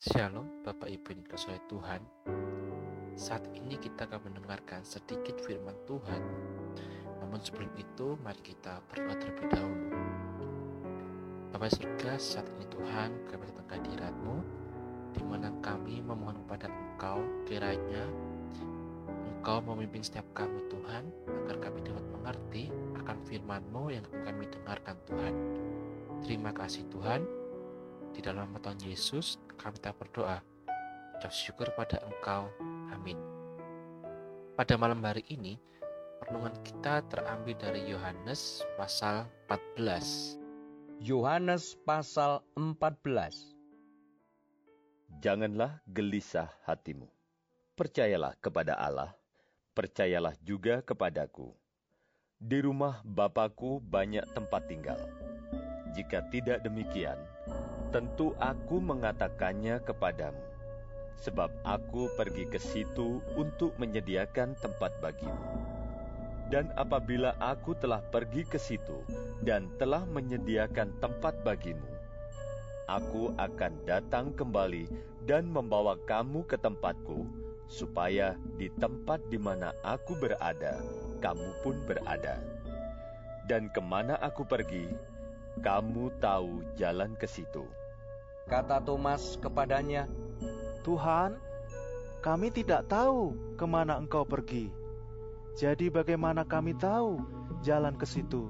Shalom Bapak Ibu yang dikasihi Tuhan Saat ini kita akan mendengarkan sedikit firman Tuhan Namun sebelum itu mari kita berdoa terlebih dahulu Bapak surga saat ini Tuhan kami datang ke hadiratmu di mana kami memohon kepada Engkau kiranya Engkau memimpin setiap kami Tuhan agar kami dapat mengerti akan firman-Mu yang kami dengarkan Tuhan. Terima kasih Tuhan. Di dalam nama Tuhan Yesus kami tak berdoa. Ucap syukur pada Engkau. Amin. Pada malam hari ini, renungan kita terambil dari Yohanes pasal 14. Yohanes pasal 14 Janganlah gelisah hatimu. Percayalah kepada Allah, percayalah juga kepadaku. Di rumah Bapakku banyak tempat tinggal. Jika tidak demikian, tentu aku mengatakannya kepadamu, sebab aku pergi ke situ untuk menyediakan tempat bagimu. Dan apabila aku telah pergi ke situ dan telah menyediakan tempat bagimu, aku akan datang kembali dan membawa kamu ke tempatku, supaya di tempat di mana aku berada, kamu pun berada. Dan ke mana aku pergi, kamu tahu jalan ke situ. Kata Thomas kepadanya, Tuhan, kami tidak tahu ke mana engkau pergi. Jadi bagaimana kami tahu jalan ke situ?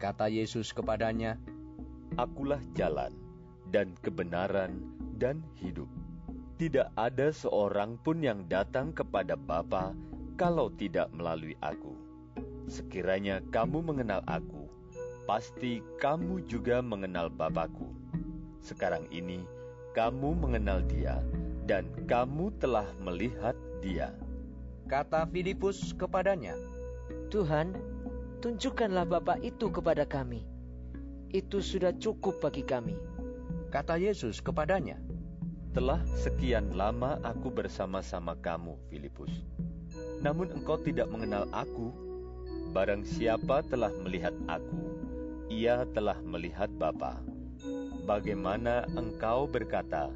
Kata Yesus kepadanya, Akulah jalan dan kebenaran dan hidup. Tidak ada seorang pun yang datang kepada Bapa kalau tidak melalui aku. Sekiranya kamu mengenal aku, pasti kamu juga mengenal Bapakku. Sekarang ini kamu mengenal dia dan kamu telah melihat dia. Kata Filipus kepadanya, Tuhan, tunjukkanlah Bapa itu kepada kami. Itu sudah cukup bagi kami. Kata Yesus kepadanya, Telah sekian lama aku bersama-sama kamu, Filipus. Namun engkau tidak mengenal aku. Barang siapa telah melihat aku, ia telah melihat Bapa. Bagaimana engkau berkata,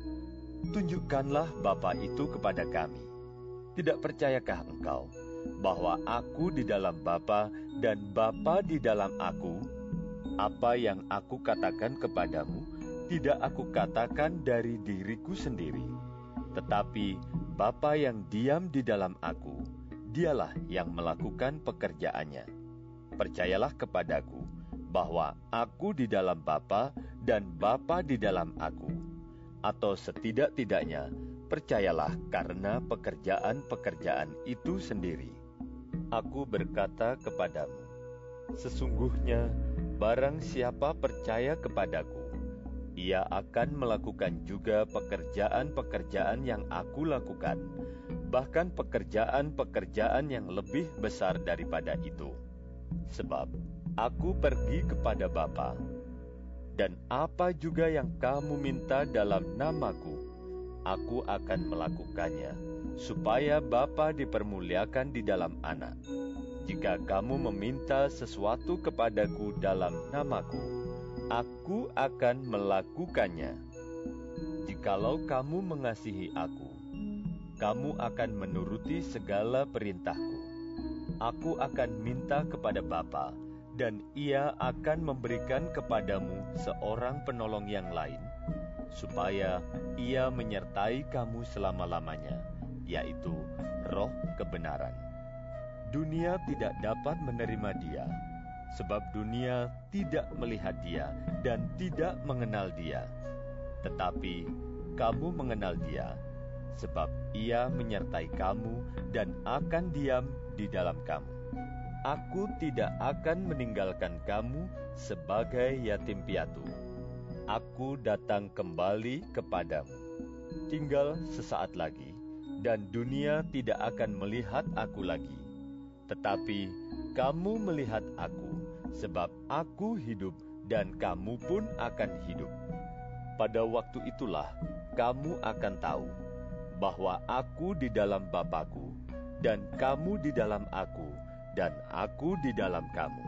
Tunjukkanlah Bapa itu kepada kami. Tidak percayakah engkau bahwa aku di dalam Bapa dan Bapa di dalam aku? Apa yang aku katakan kepadamu, tidak aku katakan dari diriku sendiri, tetapi Bapa yang diam di dalam aku, dialah yang melakukan pekerjaannya. Percayalah kepadaku bahwa aku di dalam Bapa dan Bapa di dalam aku. Atau setidak-tidaknya, percayalah karena pekerjaan-pekerjaan itu sendiri. Aku berkata kepadamu, sesungguhnya barang siapa percaya kepadaku, ia akan melakukan juga pekerjaan-pekerjaan yang aku lakukan, bahkan pekerjaan-pekerjaan yang lebih besar daripada itu. Sebab aku pergi kepada Bapa, dan apa juga yang kamu minta dalam namaku, aku akan melakukannya, supaya Bapa dipermuliakan di dalam anak. Jika kamu meminta sesuatu kepadaku dalam namaku, aku akan melakukannya. Jikalau kamu mengasihi aku, kamu akan menuruti segala perintahku. Aku akan minta kepada Bapa, dan ia akan memberikan kepadamu seorang penolong yang lain, supaya ia menyertai kamu selama-lamanya, yaitu roh kebenaran. Dunia tidak dapat menerima dia, sebab dunia tidak melihat dia dan tidak mengenal dia. Tetapi kamu mengenal dia, sebab ia menyertai kamu dan akan diam di dalam kamu. Aku tidak akan meninggalkan kamu sebagai yatim piatu. Aku datang kembali kepadamu. Tinggal sesaat lagi, dan dunia tidak akan melihat aku lagi. Tetapi kamu melihat aku, sebab aku hidup dan kamu pun akan hidup. Pada waktu itulah kamu akan tahu bahwa aku di dalam Bapakku, dan kamu di dalam aku, dan aku di dalam kamu.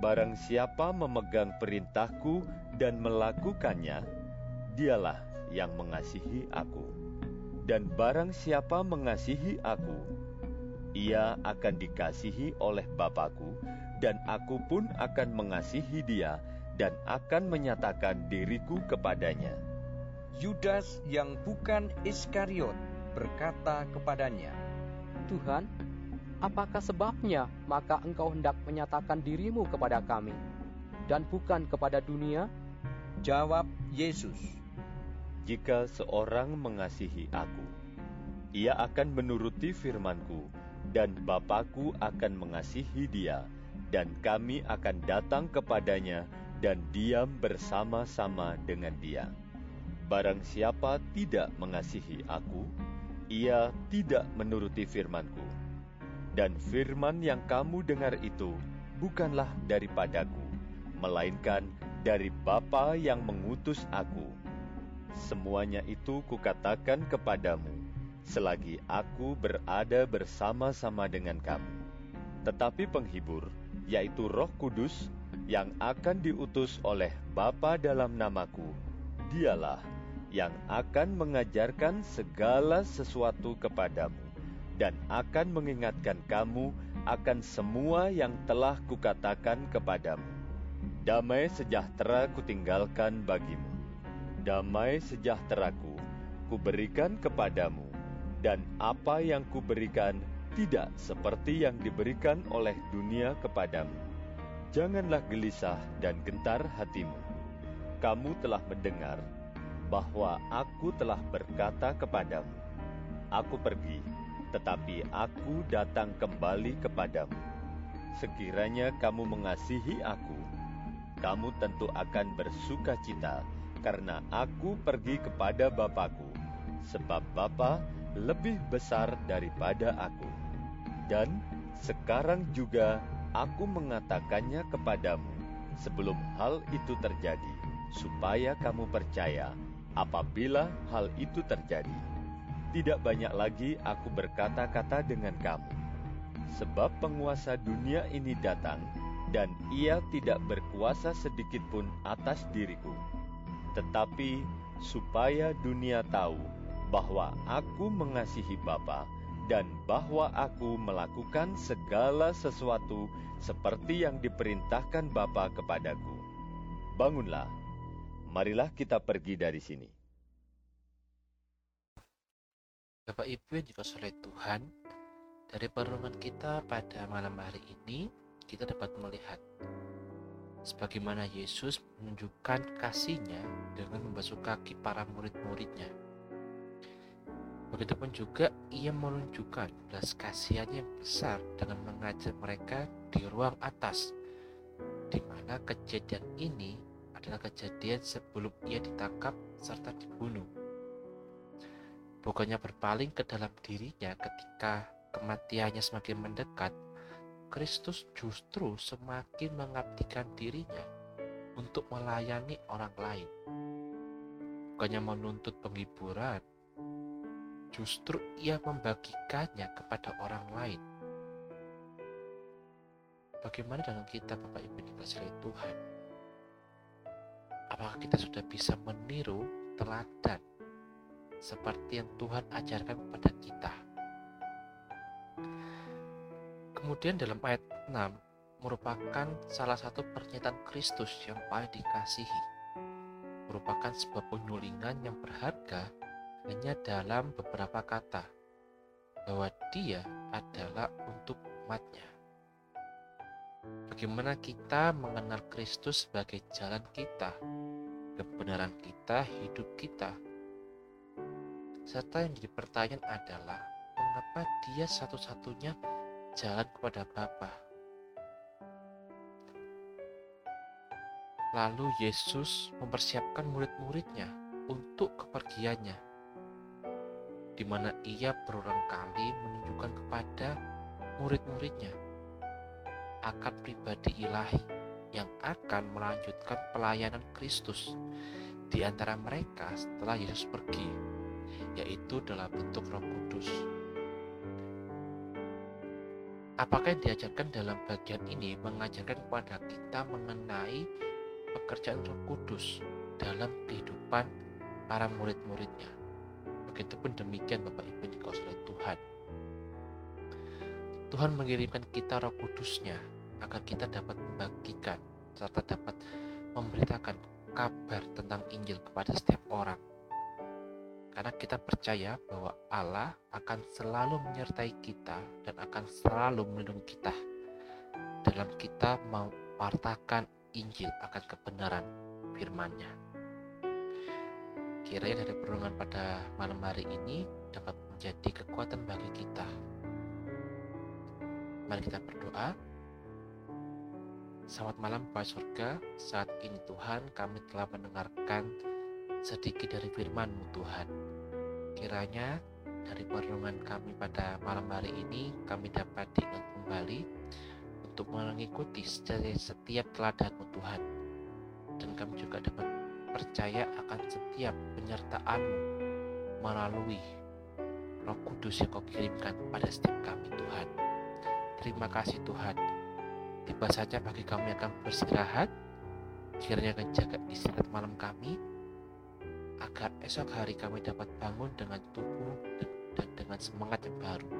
Barang siapa memegang perintahku dan melakukannya, dialah yang mengasihi aku. Dan barang siapa mengasihi aku, ia akan dikasihi oleh Bapakku, dan aku pun akan mengasihi dia dan akan menyatakan diriku kepadanya. Yudas yang bukan Iskariot berkata kepadanya, Tuhan, apakah sebabnya maka engkau hendak menyatakan dirimu kepada kami, dan bukan kepada dunia? Jawab Yesus, Jika seorang mengasihi aku, ia akan menuruti firmanku, dan Bapakku akan mengasihi dia, dan kami akan datang kepadanya dan diam bersama-sama dengan dia. Barang siapa tidak mengasihi aku, ia tidak menuruti firmanku. Dan firman yang kamu dengar itu bukanlah daripadaku, melainkan dari Bapa yang mengutus aku. Semuanya itu kukatakan kepadamu, selagi aku berada bersama-sama dengan kamu. Tetapi penghibur, yaitu roh kudus, yang akan diutus oleh Bapa dalam namaku, dialah yang akan mengajarkan segala sesuatu kepadamu dan akan mengingatkan kamu akan semua yang telah kukatakan kepadamu. Damai sejahtera kutinggalkan bagimu. Damai sejahteraku kuberikan kepadamu, dan apa yang kuberikan tidak seperti yang diberikan oleh dunia kepadamu. Janganlah gelisah dan gentar hatimu. Kamu telah mendengar bahwa aku telah berkata kepadamu, "Aku pergi, tetapi aku datang kembali kepadamu." Sekiranya kamu mengasihi aku, kamu tentu akan bersuka cita karena aku pergi kepada Bapakku, sebab Bapa lebih besar daripada aku. Dan sekarang juga aku mengatakannya kepadamu sebelum hal itu terjadi, supaya kamu percaya apabila hal itu terjadi. Tidak banyak lagi aku berkata-kata dengan kamu, sebab penguasa dunia ini datang, dan ia tidak berkuasa sedikit pun atas diriku. Tetapi supaya dunia tahu bahwa aku mengasihi Bapa dan bahwa aku melakukan segala sesuatu seperti yang diperintahkan Bapa kepadaku. Bangunlah, marilah kita pergi dari sini. Bapak Ibu yang dikasih oleh Tuhan, dari perenungan kita pada malam hari ini, kita dapat melihat sebagaimana Yesus menunjukkan kasihnya dengan membasuh kaki para murid-muridnya. Begitupun juga ia menunjukkan belas kasihannya yang besar dengan mengajar mereka di ruang atas, di mana kejadian ini adalah kejadian sebelum ia ditangkap serta dibunuh. Bukannya berpaling ke dalam dirinya ketika kematiannya semakin mendekat, Kristus justru semakin mengabdikan dirinya untuk melayani orang lain. Bukannya menuntut penghiburan, justru ia membagikannya kepada orang lain. Bagaimana dengan kita Bapak Ibu dikasih Tuhan? Apakah kita sudah bisa meniru teladan seperti yang Tuhan ajarkan kepada kita? Kemudian dalam ayat 6 merupakan salah satu pernyataan Kristus yang paling dikasihi. Merupakan sebuah penyulingan yang berharga hanya dalam beberapa kata bahwa dia adalah untuk umatnya. Bagaimana kita mengenal Kristus sebagai jalan kita, kebenaran kita, hidup kita. Serta yang jadi pertanyaan adalah, mengapa dia satu-satunya jalan kepada Bapa? Lalu Yesus mempersiapkan murid-muridnya untuk kepergiannya, di mana ia berulang kali menunjukkan kepada murid-muridnya akan pribadi ilahi yang akan melanjutkan pelayanan Kristus di antara mereka setelah Yesus pergi, yaitu dalam bentuk Roh Kudus. Apakah yang diajarkan dalam bagian ini mengajarkan kepada kita mengenai pekerjaan Roh Kudus dalam kehidupan para murid-muridnya. Begitupun demikian Bapak Ibu yang oleh Tuhan. Tuhan mengirimkan kita roh kudusnya agar kita dapat membagikan serta dapat memberitakan kabar tentang Injil kepada setiap orang. Karena kita percaya bahwa Allah akan selalu menyertai kita dan akan selalu melindungi kita dalam kita mewartakan Injil akan kebenaran firman-Nya. Kiranya dari perundungan pada malam hari ini dapat menjadi kekuatan bagi kita. Mari kita berdoa. Selamat malam Bapak Surga, saat ini Tuhan kami telah mendengarkan sedikit dari firman-Mu Tuhan. Kiranya dari perundungan kami pada malam hari ini kami dapat diingat kembali untuk mengikuti setiap teladan-Mu Tuhan. Dan kami juga dapat percaya akan setiap penyertaan-Mu melalui Roh Kudus yang Kau kirimkan pada setiap kami Tuhan. Terima kasih Tuhan. Tiba saja bagi kami akan beristirahat. Kiranya akan jaga istirahat malam kami agar esok hari kami dapat bangun dengan tubuh dan, dengan semangat yang baru.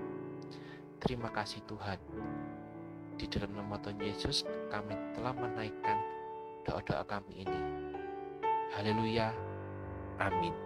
Terima kasih Tuhan. Di dalam nama Tuhan Yesus kami telah menaikkan doa-doa kami ini. Haleluya. Amin.